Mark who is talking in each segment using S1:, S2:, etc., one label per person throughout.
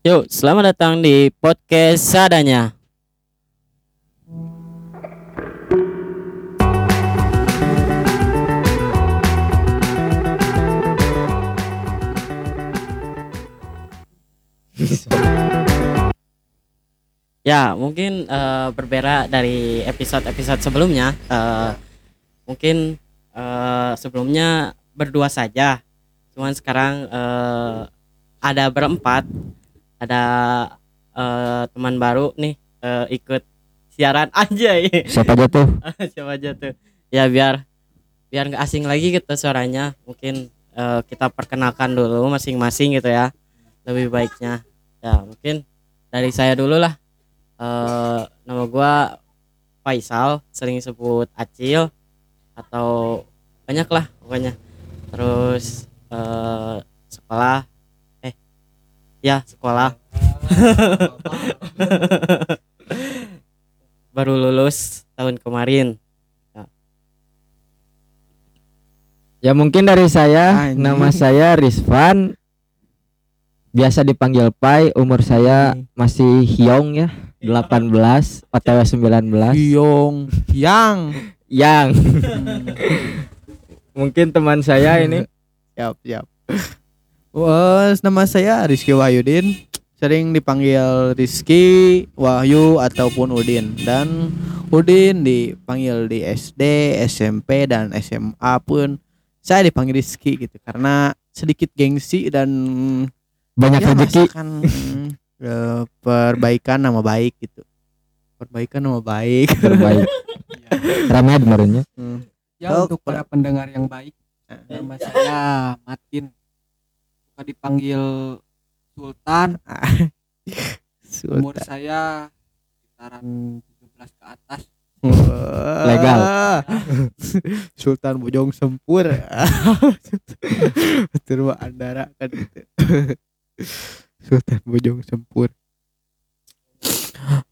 S1: Yuk, selamat datang di podcast Sadanya. ya, mungkin eh, berbeda dari episode-episode sebelumnya. Eh, mungkin eh, sebelumnya berdua saja. Cuman sekarang eh, ada berempat. Ada eh, teman baru nih eh, ikut siaran. Aja
S2: Siapa aja tuh?
S1: siapa aja tuh. Ya biar biar nggak asing lagi gitu suaranya. Mungkin eh, kita perkenalkan dulu masing-masing gitu ya. Lebih baiknya. Ya mungkin dari saya dulu lah. Eh, nama gua Faisal. Sering sebut Acil atau banyak lah pokoknya. Terus eh, sekolah ya sekolah. Baru lulus tahun kemarin.
S2: Ya. Mungkin dari saya,
S3: Anjing.
S2: nama saya Rizvan. Biasa dipanggil Pai, umur saya masih Hyong ya, 18, OTW 19.
S3: Hyong. Yang.
S2: Yang. Mungkin teman saya ini.
S3: Siap siap Wah, nama saya Rizky Wahyudin sering dipanggil Rizky Wahyu ataupun Udin dan Udin dipanggil di SD SMP dan SMA pun saya dipanggil Rizky gitu karena sedikit gengsi dan
S2: banyak
S3: ya,
S2: rezeki.
S3: eh, perbaikan nama baik gitu perbaikan nama baik
S2: terbaik. Ramai kemarinnya.
S3: Hmm.
S4: Ya untuk para pendengar yang baik, nama saya Matin. Suka dipanggil Sultan. Umur
S3: Sultan.
S4: saya sekitaran 17 ke atas.
S2: Legal.
S3: Sultan Bojong Sempur. Terus Andara kan itu. Sultan Bojong Sempur.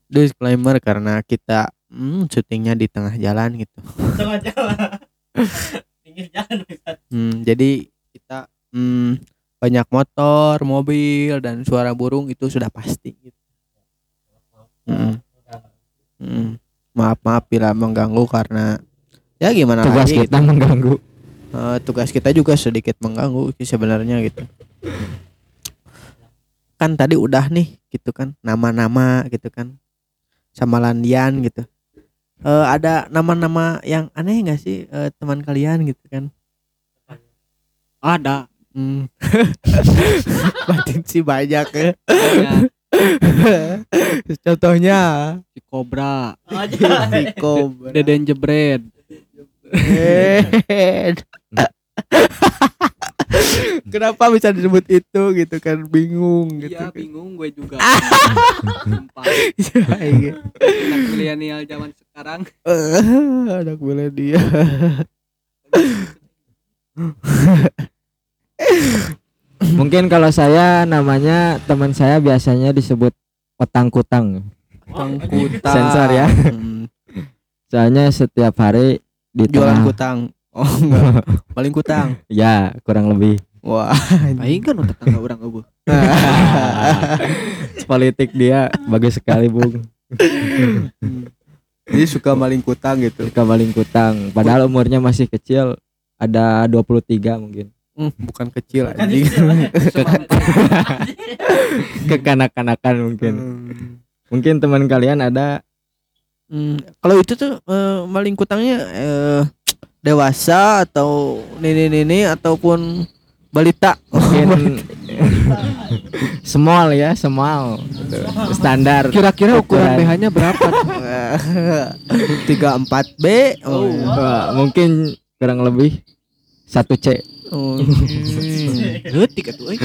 S3: Disclaimer karena kita hmm, syutingnya di tengah jalan gitu.
S1: tengah jalan pinggir jalan.
S3: Hmm, jadi kita hmm, banyak motor, mobil dan suara burung itu sudah pasti gitu. Hmm. Hmm. Maaf maaf bila mengganggu karena ya gimana
S2: Tugas
S3: lagi
S2: kita
S3: gitu.
S2: mengganggu.
S3: Eh, tugas kita juga sedikit mengganggu sih sebenarnya gitu. Kan tadi udah nih gitu kan nama-nama gitu kan sama Landian gitu. Eh, ada nama-nama yang aneh nggak sih eh, teman kalian gitu kan?
S4: Ada.
S3: Hmm. Batin sih banyak ya.
S4: Ya,
S3: Contohnya
S4: si Cobra,
S3: Tiko.
S4: Deden Jebret.
S3: Kenapa bisa disebut itu gitu kan bingung gitu.
S4: Iya
S3: kan.
S4: bingung gue juga. Sumpah.
S3: Iya,
S4: Anak milenial zaman sekarang.
S3: Eh, Anak dia.
S2: Mungkin kalau saya namanya teman saya biasanya disebut otang kutang.
S3: Kutang.
S2: Sensor ya.
S3: Hmm,
S2: Soalnya setiap hari di
S3: Jualan
S2: tengah
S3: kutang. Oh enggak. Paling kutang.
S2: ya kurang lebih
S3: Wah.
S4: Aing kan udah tetangga orang eueuh.
S2: politik dia bagus sekali bung
S3: Jadi suka maling kutang gitu.
S2: suka maling kutang padahal umurnya masih kecil ada 23 mungkin
S3: Hmm, bukan kecil anjing.
S2: kekanak-kanakan mungkin
S3: Hmm.
S2: mungkin teman kalian ada
S3: Hmm, kalau itu tuh eh, maling kutangnya eh, dewasa atau nenek-nenek ataupun balita.
S2: mungkin small ya small standar
S4: Kira-kira ukuran
S2: Ukuran.
S4: BH-nya berapa?
S3: Tiga empat B. Oh,
S2: Wah, mungkin kurang lebih satu C
S3: oh.
S4: Leutik atuh euy.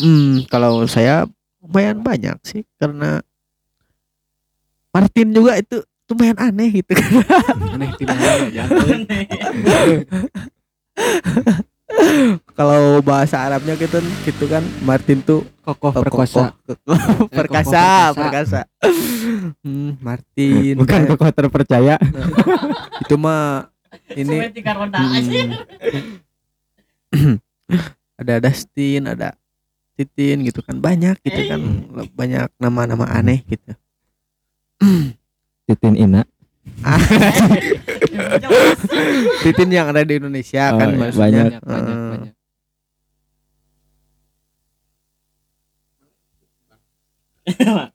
S3: Hmm, kalau saya lumayan banyak sih karena Martin juga itu lumayan aneh gitu kan.
S4: Aneh tidak ya.
S3: kalau bahasa Arabnya gitu gitu kan Martin tuh
S4: Kokoh
S3: eh,
S4: perkosa.
S3: kokoh-
S4: Eh,
S3: perkasa,
S4: kokoh
S3: perkasa. Hmm, Martin.
S2: bukan kokoh terpercaya
S3: itu mah ini Hmm. ada Dustin ada Titin gitu kan banyak gitu kan banyak nama-nama aneh gitu
S2: Titin Ina
S3: Titin yang ada di Indonesia
S2: Oh,
S3: kan
S2: iya,
S3: maksudnya.
S2: Banyak,
S4: banyak
S3: Heeh.
S4: banyak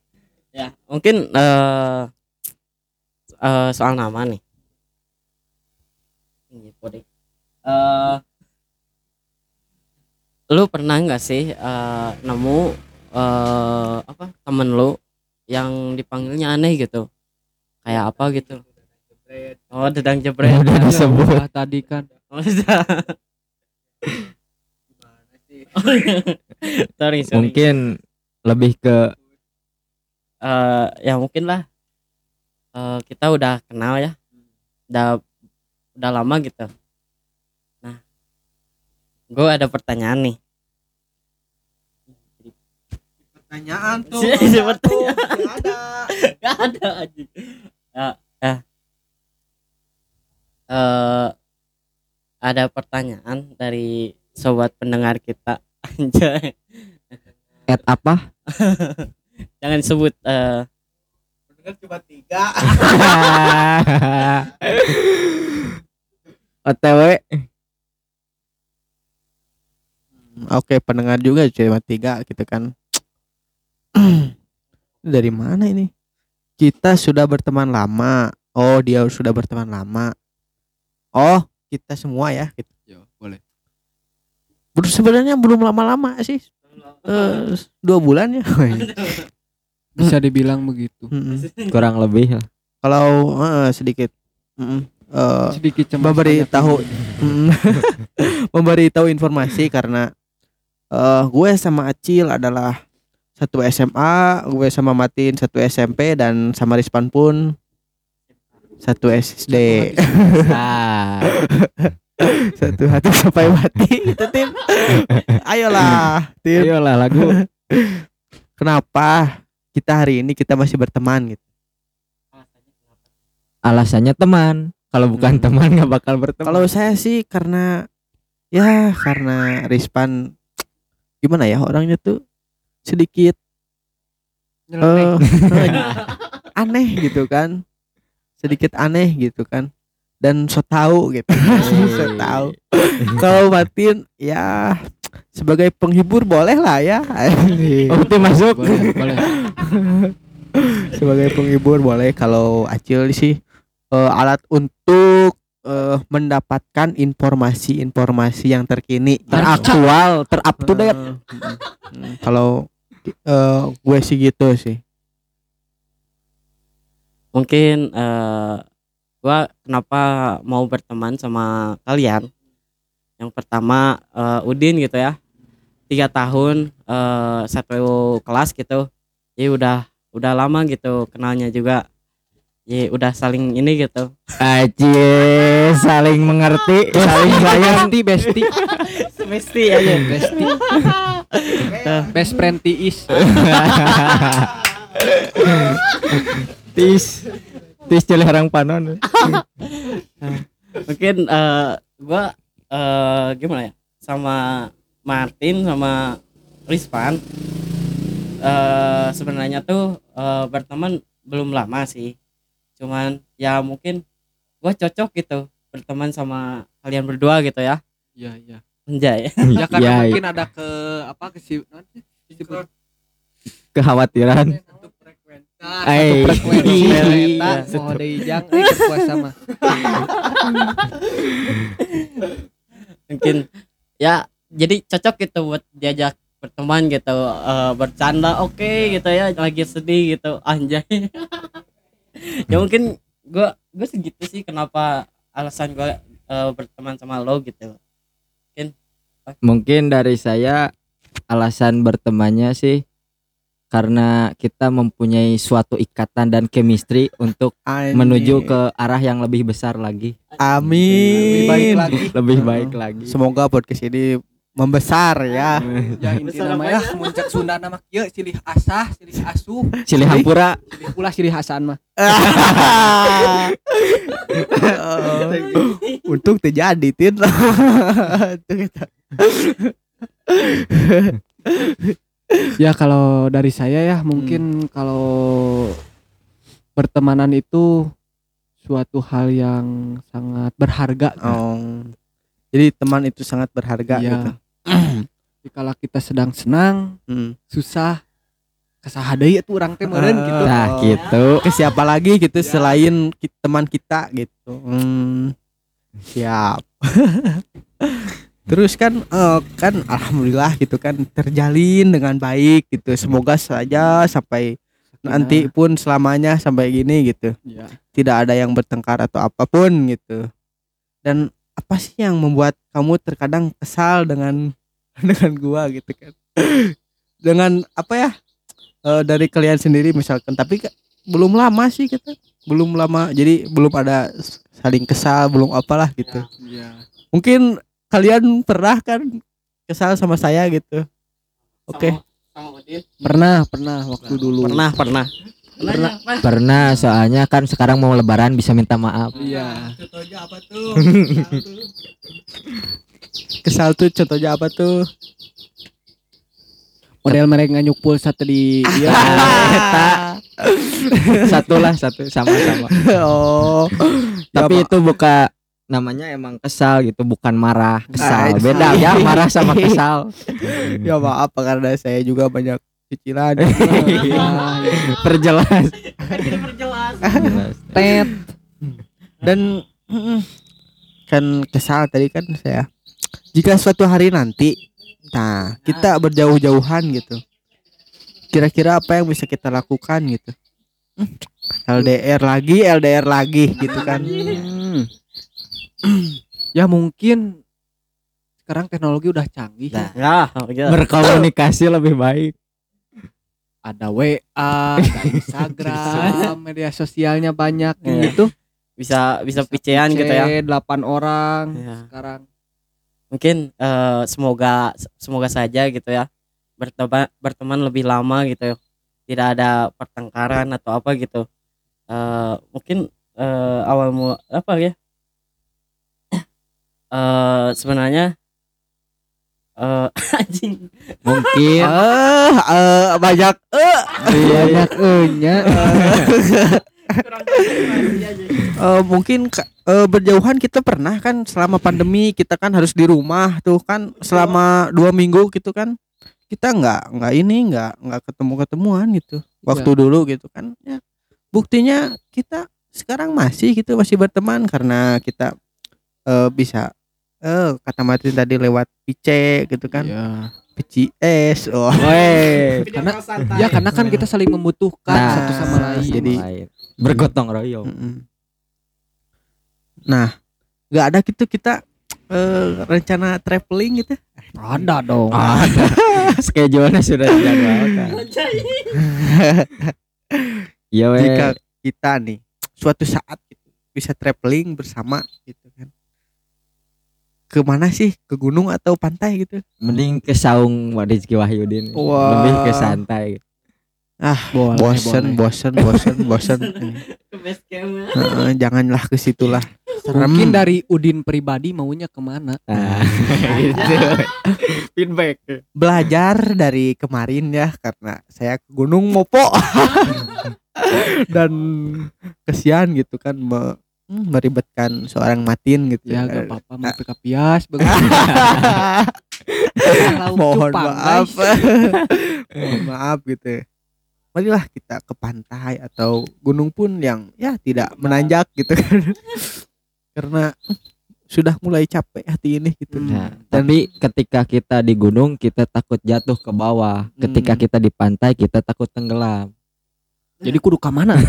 S1: ya mungkin eh eh, soal nama nih. Eh lu pernah nggak sih eh, nemu eh apa temen lu yang dipanggilnya aneh gitu? Kayak apa gitu oh dedang jebret
S2: Udah disebut.
S4: Ah, tadi kan.
S1: Oh, sudah. sorry sorry.
S2: Mungkin lebih ke
S1: eh ya mungkin lah. Eh kita udah kenal ya. Udah udah lama gitu. Nah gue ada pertanyaan nih.
S3: Pertanyaan
S1: tuh, Si- pertanyaan.
S3: ada.
S1: Gak ada aja ya eh eh, ada pertanyaan dari sobat pendengar kita. Anjay.
S2: At apa?
S1: Jangan sebut eh.
S3: Cuma tiga.
S2: OTW
S3: Oke pendengar juga cuma tiga gitu kan. Dari mana ini? Kita sudah berteman lama. Oh dia sudah berteman lama Oh kita semua ya gitu.
S4: Yo, boleh
S3: Sebenarnya belum lama-lama sih Eh, Dua bulan ya
S4: bisa dibilang begitu
S3: Mm-mm.
S2: kurang lebih lah.
S3: Kalau eh, sedikit Mm-mm. Eh,
S4: sedikit cemas
S3: memberi
S4: banyak
S3: tahu memberi tahu informasi karena eh gue sama Acil adalah satu SMA, gue sama Matin satu SMP dan sama Rispan pun satu SD.
S2: Ah,
S3: satu hati sampai mati itu tim. Ayolah, tim.
S2: ayolah lagu
S3: Kenapa kita hari ini kita masih berteman gitu?
S2: alasannya teman kalau bukan
S3: Hmm.
S2: teman nggak bakal berteman
S3: Kalau saya sih karena ya karena Rispan gimana ya orangnya tuh sedikit eh, aneh gitu kan sedikit aneh gitu kan. Dan so tahu gitu. So tahu kalau Matin ya sebagai penghibur boleh lah ya.
S2: Oh itu masuk.
S4: Boleh boleh.
S3: Sebagai penghibur boleh. Kalau Acil sih eh, alat untuk eh, mendapatkan informasi-informasi yang terkini
S2: teraktual terup to date
S3: Eh, mm, mm. kalau eh, gue sih gitu sih
S1: mungkin eh gua kenapa mau berteman sama kalian? Yang pertama eh, Udin gitu ya. Tiga tahun eh satu kelas gitu. Jadi udah udah lama gitu kenalnya juga. Jadi udah saling ini gitu.
S2: Aji saling mengerti saling sayang.
S4: Besti besti.
S1: Semesti aja
S4: besti. Best friend tiis
S2: tis. Tis harang panon.
S1: Mungkin eh gua eh gimana ya? Sama Martin sama Rispan eh sebenarnya tuh eh, berteman belum lama sih. Cuman ya mungkin gua cocok gitu berteman sama kalian berdua gitu ya.
S4: Iya iya.
S1: Anjay.
S4: Ya karena
S2: Ya,
S4: mungkin ada ke apa ke si disebut
S2: kekhawatiran
S4: frekuensi
S1: Iya.
S4: mau deijang eh puasa mah
S1: mungkin ya jadi cocok gitu buat diajak berteman gitu eh, bercanda oke gitu ya lagi sedih gitu anjay. Ya mungkin gua gue segitu sih kenapa alasan gua eh, berteman sama lo gitu.
S2: Mungkin dari saya alasan bertemannya sih karena kita mempunyai suatu ikatan dan chemistry untuk menuju ke arah yang lebih besar lagi.
S3: Amin.
S4: lebih baik lagi.
S2: Lebih baik lagi.
S3: Semoga podcast ini membesar ya.
S4: ya inti nama ya? muncak Sunda nama kieu silih asah silih asuh
S2: Silih Hampura.
S4: Silih ulah silih Hasan mah.
S3: Untung terjadi tin.
S4: Ya kalau dari saya ya mungkin kalau pertemanan itu suatu hal yang sangat berharga. kan.
S3: Oh. Jadi teman itu sangat berharga
S4: Iya.
S3: gitu.
S4: Jadi kalau kita sedang senang,
S3: Hmm.
S4: susah kesaha deui tuh orang teh meureun gitu.
S2: Nah, gitu.
S3: Ke siapa lagi gitu
S4: Ya.
S3: selain teman kita gitu. Hmm. Siap. Terus kan eh, kan alhamdulillah gitu kan terjalin dengan baik gitu. Semoga saja sampai nanti pun selamanya sampai gini gitu.
S4: Ya.
S3: Tidak ada yang bertengkar atau apa pun gitu. Dan apa sih yang membuat kamu terkadang kesal dengan dengan gua gitu kan? dengan apa ya? eh, dari kalian sendiri misalkan tapi belum lama sih kita belum lama jadi belum ada saling kesal belum apalah gitu
S4: Iya.
S3: mungkin kalian pernah kan kesal sama saya gitu oke
S1: Sama Udin.
S4: Pernah, pernah waktu dulu.
S1: Pernah, pernah.
S4: Pernah.
S2: Pernah soalnya kan sekarang mau lebaran bisa minta maaf.
S4: Iya.
S3: contohnya apa tuh kesal tuh contohnya apa tuh
S4: Model mereka nganyuk pulsa tadi iya.
S2: Satu lah satu sama-sama.
S3: oh
S2: Tapi itu buka namanya emang kesal gitu bukan marah kesal.
S3: Ah,
S2: beda ya marah sama kesal.
S3: Ya maaf karena saya juga banyak cicilan.
S2: Perjelas.
S1: Perjelas.
S4: Tet.
S3: dan kan kesal tadi kan saya. Jika suatu hari nanti nah kita berjauh-jauhan gitu. Kira-kira apa yang bisa kita lakukan gitu? Hmm, LDR lagi LDR lagi gitu kan
S4: Ya mungkin sekarang teknologi udah canggih.
S2: Nah.
S1: Ya, gitu.
S2: berkomunikasi lebih baik
S4: Ada WA, ada Instagram, media sosialnya banyak
S1: Iya.
S4: gitu.
S1: bisa bisa picean gitu ya.
S4: 8 orang
S1: Iya.
S4: sekarang.
S1: Mungkin eh, semoga semoga saja gitu ya. Berteman berteman lebih lama gitu. Tidak ada pertengkaran atau apa gitu. Eh mungkin eh, awal mula apa ya? Eh sebenarnya eh anjing.
S2: Mungkin.
S3: Eh eh, banyak. Eh.
S4: Banyak enya.
S3: Eh, mungkin eh, berjauhan kita pernah kan selama pandemi kita kan harus di rumah tuh kan selama dua minggu gitu kan kita nggak nggak ini nggak nggak ketemu ketemuan gitu waktu dulu gitu kan ya. Buktinya kita sekarang masih gitu masih berteman karena kita eh, bisa eh kata Martin tadi lewat PC gitu kan
S4: Iya.
S3: PCS oh.
S4: Karena ya karena kan kita saling membutuhkan
S2: Nah,
S4: satu sama lain.
S3: jadi-
S2: lain. bergotong royong
S3: Mm-mm. Nah, nggak ada gitu kita eh, rencana traveling gitu.
S4: ada dong.
S2: schedule-nya sudah dijadwalkan iya weh
S3: Jika kita nih suatu saat gitu, bisa traveling bersama gitu kan. Ke mana sih? Ke gunung atau pantai gitu?
S2: mending ke saung Rizky Wahyudin
S3: Wah.
S2: lebih ke santai
S4: Boleh,
S3: bosen,
S4: boleh.
S3: bosen, bosen, bosen.
S1: ke
S3: Heeh, janganlah ke situlah. Serem.
S4: Mungkin dari Udin pribadi maunya ke mana?
S2: nah gitu feedback
S3: belajar dari kemarin ya karena saya ke Gunung Mopo dan kesian gitu kan me- hmm, meribetkan seorang matin gitu
S4: Ya
S3: kan.
S4: gak apa-apa mau ke Kapias begitu. Lauk
S3: mohon
S4: cupang,
S3: maaf mohon maaf gitu marilah kita ke pantai atau gunung pun yang ya tidak menanjak gitu kan karena sudah mulai capek hati ini gitu
S2: Nah, tapi ketika kita di gunung kita takut jatuh ke bawah. Ketika
S3: Hmm.
S2: kita di pantai kita takut tenggelam.
S4: Jadi kudu ke mana?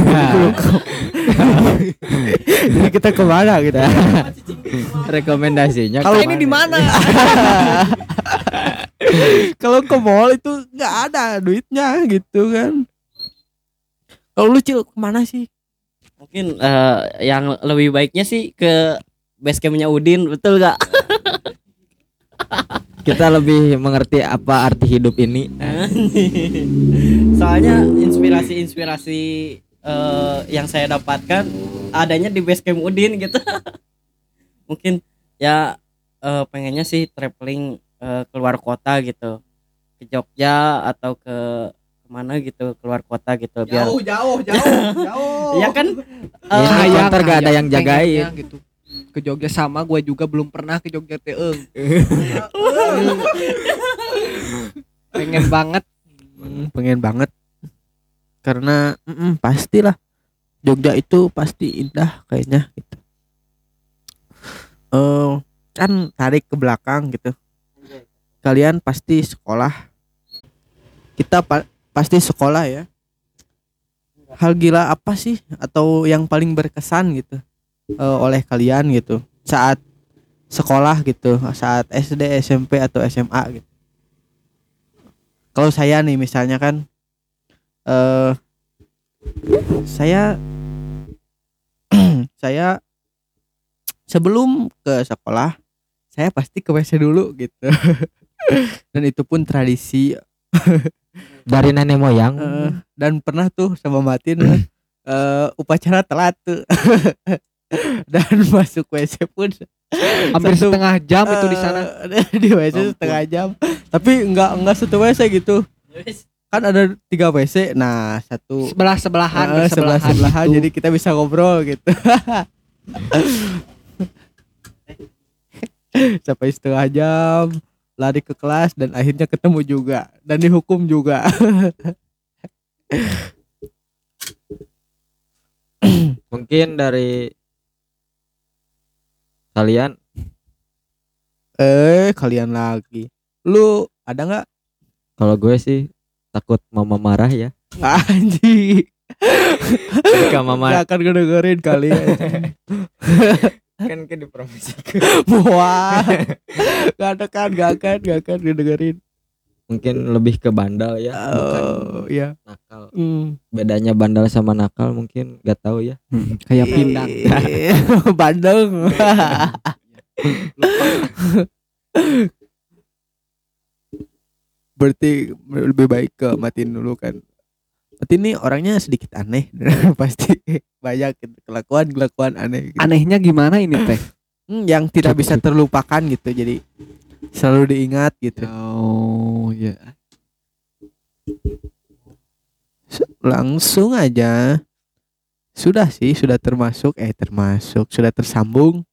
S3: jadi kita ke mana gitu
S2: Rekomendasinya
S3: Kalau ini di mana? Kalau ke mall itu nggak ada duitnya gitu kan. Kalau lu cil ke mana sih?
S1: mungkin eh, yang lebih baiknya sih ke base campnya Udin betul gak
S2: Kita lebih mengerti apa arti hidup ini.
S1: soalnya inspirasi-inspirasi eh, yang saya dapatkan adanya di base camp Udin gitu. Mungkin ya eh, pengennya sih traveling eh, keluar kota gitu. Ke Jogja atau ke ke mana gitu keluar kota gitu biar
S3: jauh jauh jauh
S1: ya kan?
S2: Ya,
S1: eh,
S2: di
S4: Sayang,
S2: kantor gak ada yang jagain.
S4: gitu ke Jogja sama gue juga belum pernah ke Jogja teh eung. pengen banget.
S3: Hmm, pengen banget. Karena mm-mm, pastilah Jogja itu pasti indah kayaknya gitu. Eh kan tarik ke belakang gitu. Kalian pasti sekolah. Kita pa- pasti sekolah ya. Hal gila apa sih? Atau yang paling berkesan gitu eh, oleh kalian gitu. Saat sekolah gitu saat SD SMP atau SMA gitu. Kalau saya nih misalnya kan eh saya saya sebelum ke sekolah saya pasti ke WC dulu gitu. Dan itu pun tradisi.
S2: Dari nenek moyang.
S3: eh, dan pernah tuh sama Matin eh, upacara telat tuh dan masuk WC pun
S4: hampir
S3: Satu-
S4: setengah jam itu di sana.
S3: Eh, di WC
S4: Ampun.
S3: setengah jam. Tapi enggak enggak satu WC gitu. Kan ada tiga WC nah satu
S4: sebelah sebelahan
S3: Eh, sebelah sebelahan jadi kita bisa ngobrol gitu. Sampai setengah jam lari ke kelas dan akhirnya ketemu juga. Dan dihukum juga.
S2: Mungkin dari kalian?
S3: Eh kalian lagi. Lu ada nggak?
S2: Kalau gue sih takut mama marah ya.
S3: anjing.
S2: Ketika mama
S3: nggak akan ngedengerin kali
S2: kan ke dipromosikan.
S3: wah. Nggak ada kan nggak akan nggak akan ngedengerin
S2: Mungkin lebih ke bandal ya, bukan
S3: oh ya
S2: nakal.
S3: Hmm.
S2: Bedanya bandal sama nakal mungkin gak tahu ya.
S4: kayak pindang
S3: Bandeng. Berarti lebih baik ke matiin dulu kan. Matin nih orangnya sedikit aneh pasti banyak kelakuan kelakuan aneh gitu.
S4: anehnya gimana ini teh
S3: Hmm, yang tidak bisa terlupakan gitu jadi selalu diingat gitu.
S4: Oh ya.
S3: Langsung aja. Sudah sih sudah termasuk eh termasuk sudah tersambung.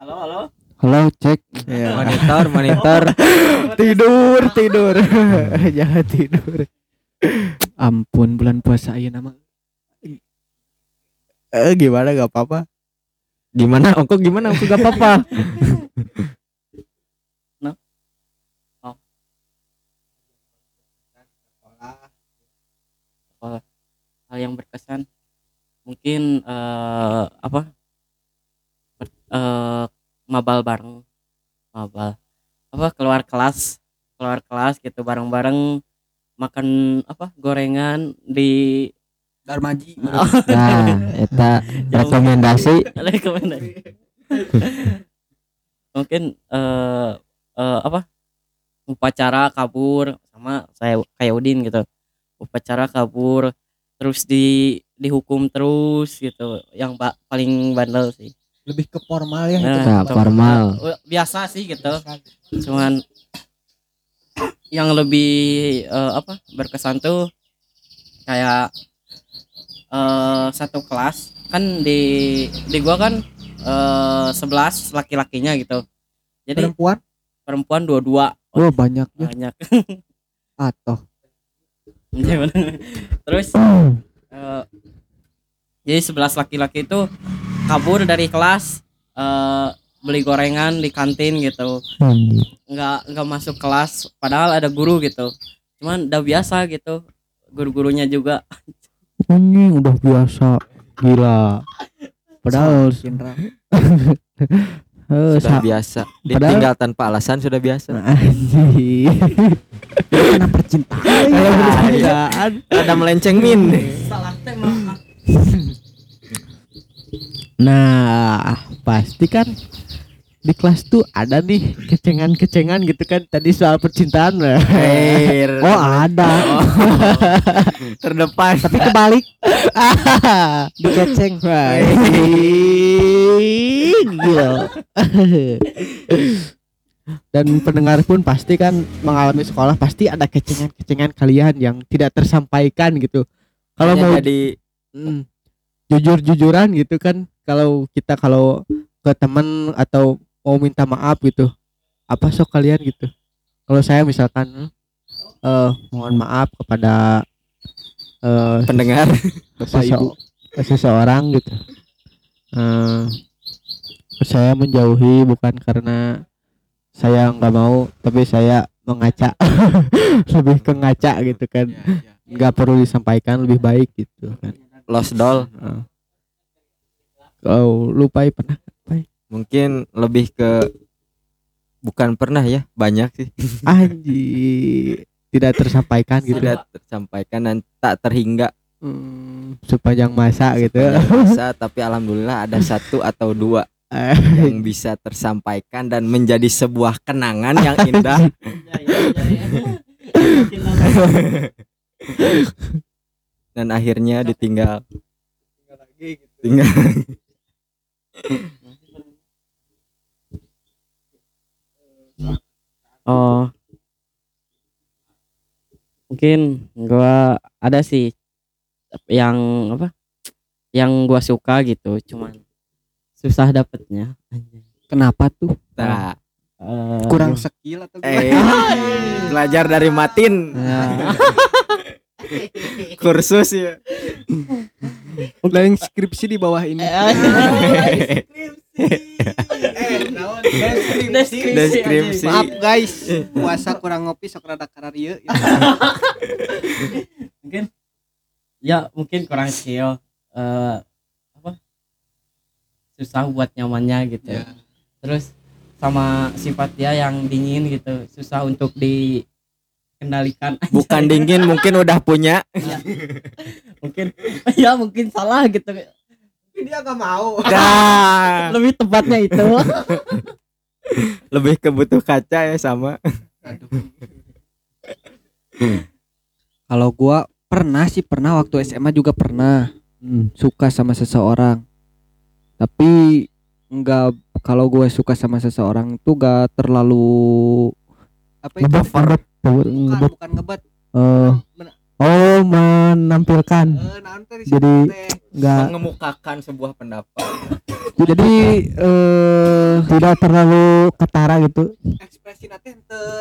S1: Halo halo.
S4: Halo cek.
S3: Ya.
S2: Monitor, monitor.
S3: tidur tidur. Jangan tidur.
S4: Ampun bulan puasa aja nama.
S3: Eh, gimana? Gak apa-apa.
S2: Gimana? Ongko gimana? Ongko gak apa-apa.
S1: hal yang berkesan. Mungkin eh, apa? Ber- eh, mabal bareng. Mabal. Apa keluar kelas. Keluar kelas gitu bareng-bareng. Makan apa gorengan di
S4: Darmaji.
S2: Nah, eta rekomendasi.
S1: Rekomendasi. Mungkin eh eh, apa? Upacara kabur sama saya kayak Udin gitu. Upacara kabur terus di dihukum terus gitu yang ba- paling bandel sih.
S4: Lebih ke formal ya
S1: Nah,
S2: Nah,
S1: gitu.
S2: formal.
S1: Eh, biasa sih gitu. Cuman yang lebih eh, apa berkesan tuh kayak eh satu kelas kan di di gua kan eh 11 laki-lakinya gitu. Jadi
S4: perempuan?
S1: Perempuan dua-dua.
S4: Oh banyak ya.
S1: Banyak.
S4: Atau
S1: terus eh, jadi 11 laki-laki itu kabur dari kelas eh, beli gorengan di kantin gitu. Nggak nggak masuk kelas padahal ada guru gitu. Cuman udah biasa gitu guru-gurunya juga.
S3: Ini udah biasa. Gila. Padahal eh,
S2: Sudah
S3: sa-
S2: biasa.
S3: Padahal-
S2: Ditinggal tanpa alasan sudah biasa.
S4: karena percintaan
S3: Kalau percintaan
S2: Ada melenceng min.
S1: salah tema
S3: Nah, pasti kan di kelas tuh ada nih kecengan-kecengan gitu kan tadi soal percintaan lah. Oh, ada.
S2: terdepan.
S3: Tapi kebalik.
S4: dikeceng
S3: Gila. Dan pendengar pun pasti kan mengalami sekolah pasti ada kecengan-kecengan kalian yang tidak tersampaikan gitu. Kalau mau
S2: jadi
S3: Mm. jujur-jujuran gitu kan kalau kita kalau ke teman atau mau minta maaf gitu apa sok kalian? gitu. Kalau saya misalkan eh mohon maaf kepada eh
S2: pendengar.
S3: sese- seseorang gitu. Eh saya menjauhi bukan karena saya nggak mau tapi saya mengaca. Lebih ke ngaca gitu kan. Nggak perlu disampaikan lebih baik gitu kan.
S2: Lost doll.
S3: Heeh. Kau lupa pernah
S2: mungkin lebih ke bukan pernah ya banyak sih.
S3: Anji tidak tersampaikan gitu.
S2: Tidak tersampaikan dan tak terhingga.
S3: Hmm, sepanjang masa gitu.
S2: Bisa tapi alhamdulillah ada satu atau dua yang bisa tersampaikan dan menjadi sebuah kenangan yang indah. Dan akhirnya ditinggal. Tinggal
S1: Oh. Mungkin gua ada sih yang apa? Yang gua suka gitu, cuman susah dapetnya.
S4: Kenapa tuh?
S2: nah,
S1: Eh,
S4: Kurang skill atau
S2: eh
S4: gimana?
S2: belajar dari Matin
S4: Nah,
S2: kursus ya
S4: dan skripsi di bawah ini.
S2: deskripsi
S4: Maaf guys, puasa kurang ngopi sok rada kararieu.
S1: mungkin ya mungkin kurang skill eh susah buat nyamannya gitu.
S4: Ya.
S1: terus sama sifat dia yang dingin gitu susah untuk dikendalikan.
S2: Bukan dingin mungkin udah punya.
S1: Mungkin ya mungkin salah gitu.
S4: Dia gak mau.
S2: Dah,
S1: lebih tepatnya itu.
S2: Lebih kebutuh kaca ya sama.
S4: Kalau gua pernah sih pernah waktu SMA juga pernah.
S3: Hmm.
S4: suka sama seseorang. Tapi enggak kalau gue suka sama seseorang itu gak terlalu apa itu?
S3: ngebet ngebet.
S4: Bukan,
S3: ngebet.
S4: bukan ngebet.
S3: eh,
S4: Men-
S3: oh menampilkan.
S4: Teh
S3: Jadi- nggak
S2: mengemukakan sebuah pendapat.
S3: Jadi eh tidak terlalu ketara gitu.
S4: Ekspresi nanti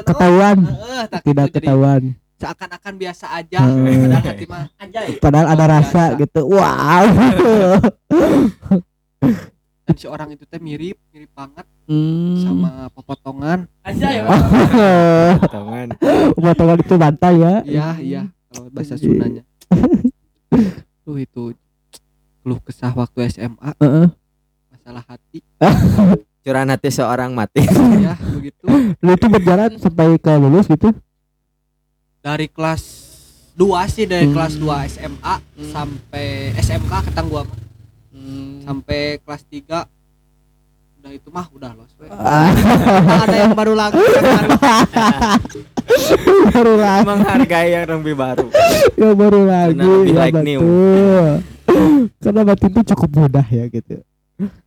S3: ketahuan.
S4: Heeh, tak
S3: tidak
S4: gitu.
S3: Ketahuan.
S4: seakan-akan biasa aja.
S3: Hmm.
S4: padahal hati mah
S1: anjay.
S3: Padahal ada rasa
S4: biasa.
S3: gitu. Wow
S4: si orang itu teh mirip mirip banget
S3: Hmm.
S4: sama popotongan
S1: anjay
S2: potongan
S3: potongan itu bantai ya
S4: iya iya kalau bahasa. Sundanya tuh itu keluh kesah waktu SMA
S3: Heeh.
S4: masalah hati
S2: curahan hati seorang mati
S4: ya begitu
S3: Lu itu berjalan sampai ke lulus gitu
S4: dari kelas 2 sih dari
S3: Hmm.
S4: kelas 2 SMA sampai SMK ketang gua. Sampai kelas 3 udah itu mah udah los we.
S3: Ah.
S4: Nah, ada yang baru lagi yang baru.
S3: baru lagi.
S2: Menghargai yang lebih baru.
S3: Ya baru lagi.
S2: Karena
S3: ya
S2: like new.
S3: betul karena batin itu cukup mudah ya gitu.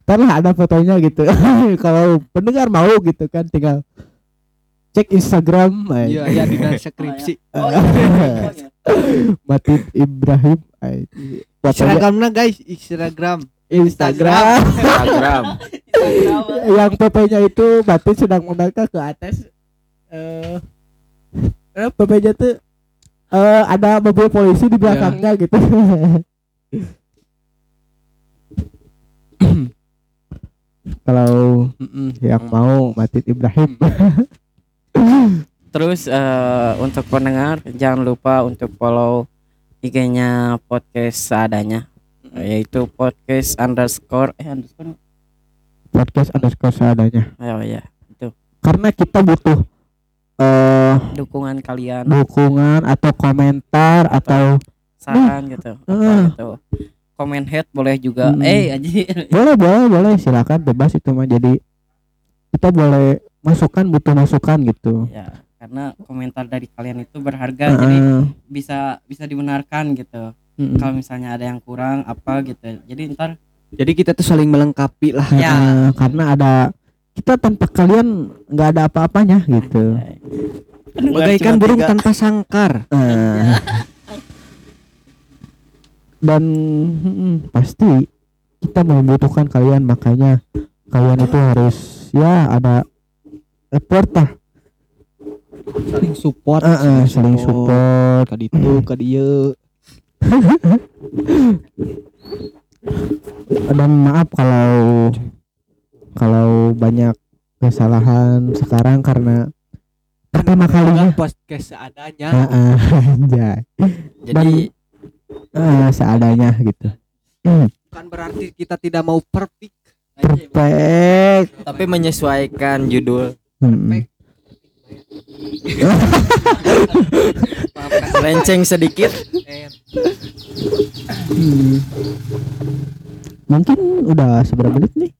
S3: Lah ada fotonya gitu. Kalau pendengar mau gitu kan tinggal cek Instagram
S4: iya ya di dalam skripsi.
S1: Oh iya
S3: Batin Ibrahim
S4: Instagramnya guys? Instagram
S3: Instagram.
S2: Instagram.
S3: Yang PP-nya itu Batin sedang melangkah ke atas eh eh, PP-nya tuh eh ada mobil polisi di belakangnya gitu. Kalau yang mau Batin Ibrahim.
S1: Terus eh, untuk pendengar jangan lupa untuk follow IG-nya podcast seadanya yaitu podcast underscore eh underscore.
S3: Podcast underscore seadanya.
S1: Ayo ya
S3: karena kita butuh eh
S1: dukungan kalian.
S3: dukungan atau komentar atau
S1: saran gitu apa
S3: Eh.
S1: gitu. Komen head boleh juga.
S3: Hmm.
S1: eh aji
S3: boleh boleh boleh. Silakan bebas itu mah. Jadi kita boleh masukan butuh masukan gitu.
S1: Ya karena komentar dari kalian itu berharga. Jadi
S3: Heeh.
S1: bisa bisa dibenarkan gitu
S3: Mm-mm.
S1: kalau misalnya ada yang kurang apa gitu. Jadi ntar
S4: jadi kita tuh saling melengkapi lah
S1: Ya.
S3: Heeh, karena ada kita tanpa kalian nggak ada apa-apanya gitu.
S4: bagaikan burung tanpa sangkar.
S3: Eh. dan mm, pasti kita membutuhkan kalian makanya kalian itu harus ya ada effort lah.
S4: Saling support.
S3: Eh, eh, saling support.
S4: kadi itu kadi ieu
S3: dan maaf kalau kalau banyak kesalahan sekarang karena pertama kalinya.
S4: podcast seadanya.
S3: Heeh, anjay.
S2: Jadi
S3: Eh, seadanya gitu.
S4: Bukan berarti kita tidak mau perfect.
S3: Perfect.
S2: Tapi menyesuaikan judul.
S3: Hmm.
S2: lenceng sedikit
S3: Hmm. Mungkin udah seberapa menit nih?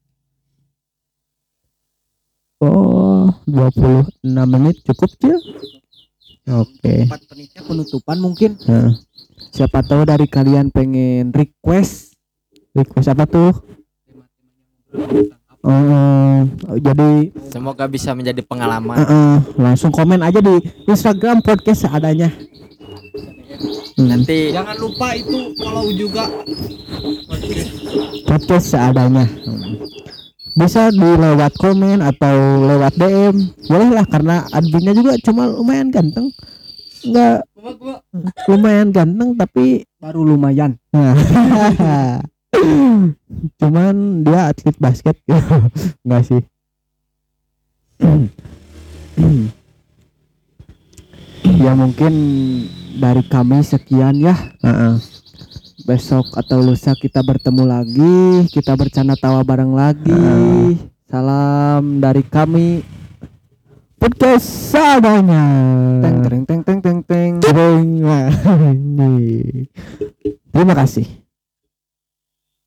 S3: Oh, 26 menit cukup ya? Oke.
S4: menitnya penutupan mungkin
S3: Nah,
S4: siapa tahu dari kalian pengen request
S3: request apa tuh? Oh, jadi
S2: semoga bisa menjadi pengalaman
S3: eh, eh, langsung komen aja di Instagram podcast seadanya. Hmm,
S2: nanti
S4: jangan lupa itu follow juga
S3: podcast seadanya. Hmm. Bisa di lewat komen atau lewat DM. Boleh lah karena adminnya juga cuma lumayan ganteng. Enggak lumayan ganteng tapi
S4: baru lumayan
S3: Nah. Cuman dia atlet basket. Enggak sih.
S4: Ya mungkin dari kami sekian ya.
S3: Heeh.
S4: besok atau lusa kita bertemu lagi. Kita bercanda tawa bareng lagi. Salam dari kami.
S3: Podcast seadanya.
S4: Teng teng. Teng teng teng teng.
S3: Teng. Terima kasih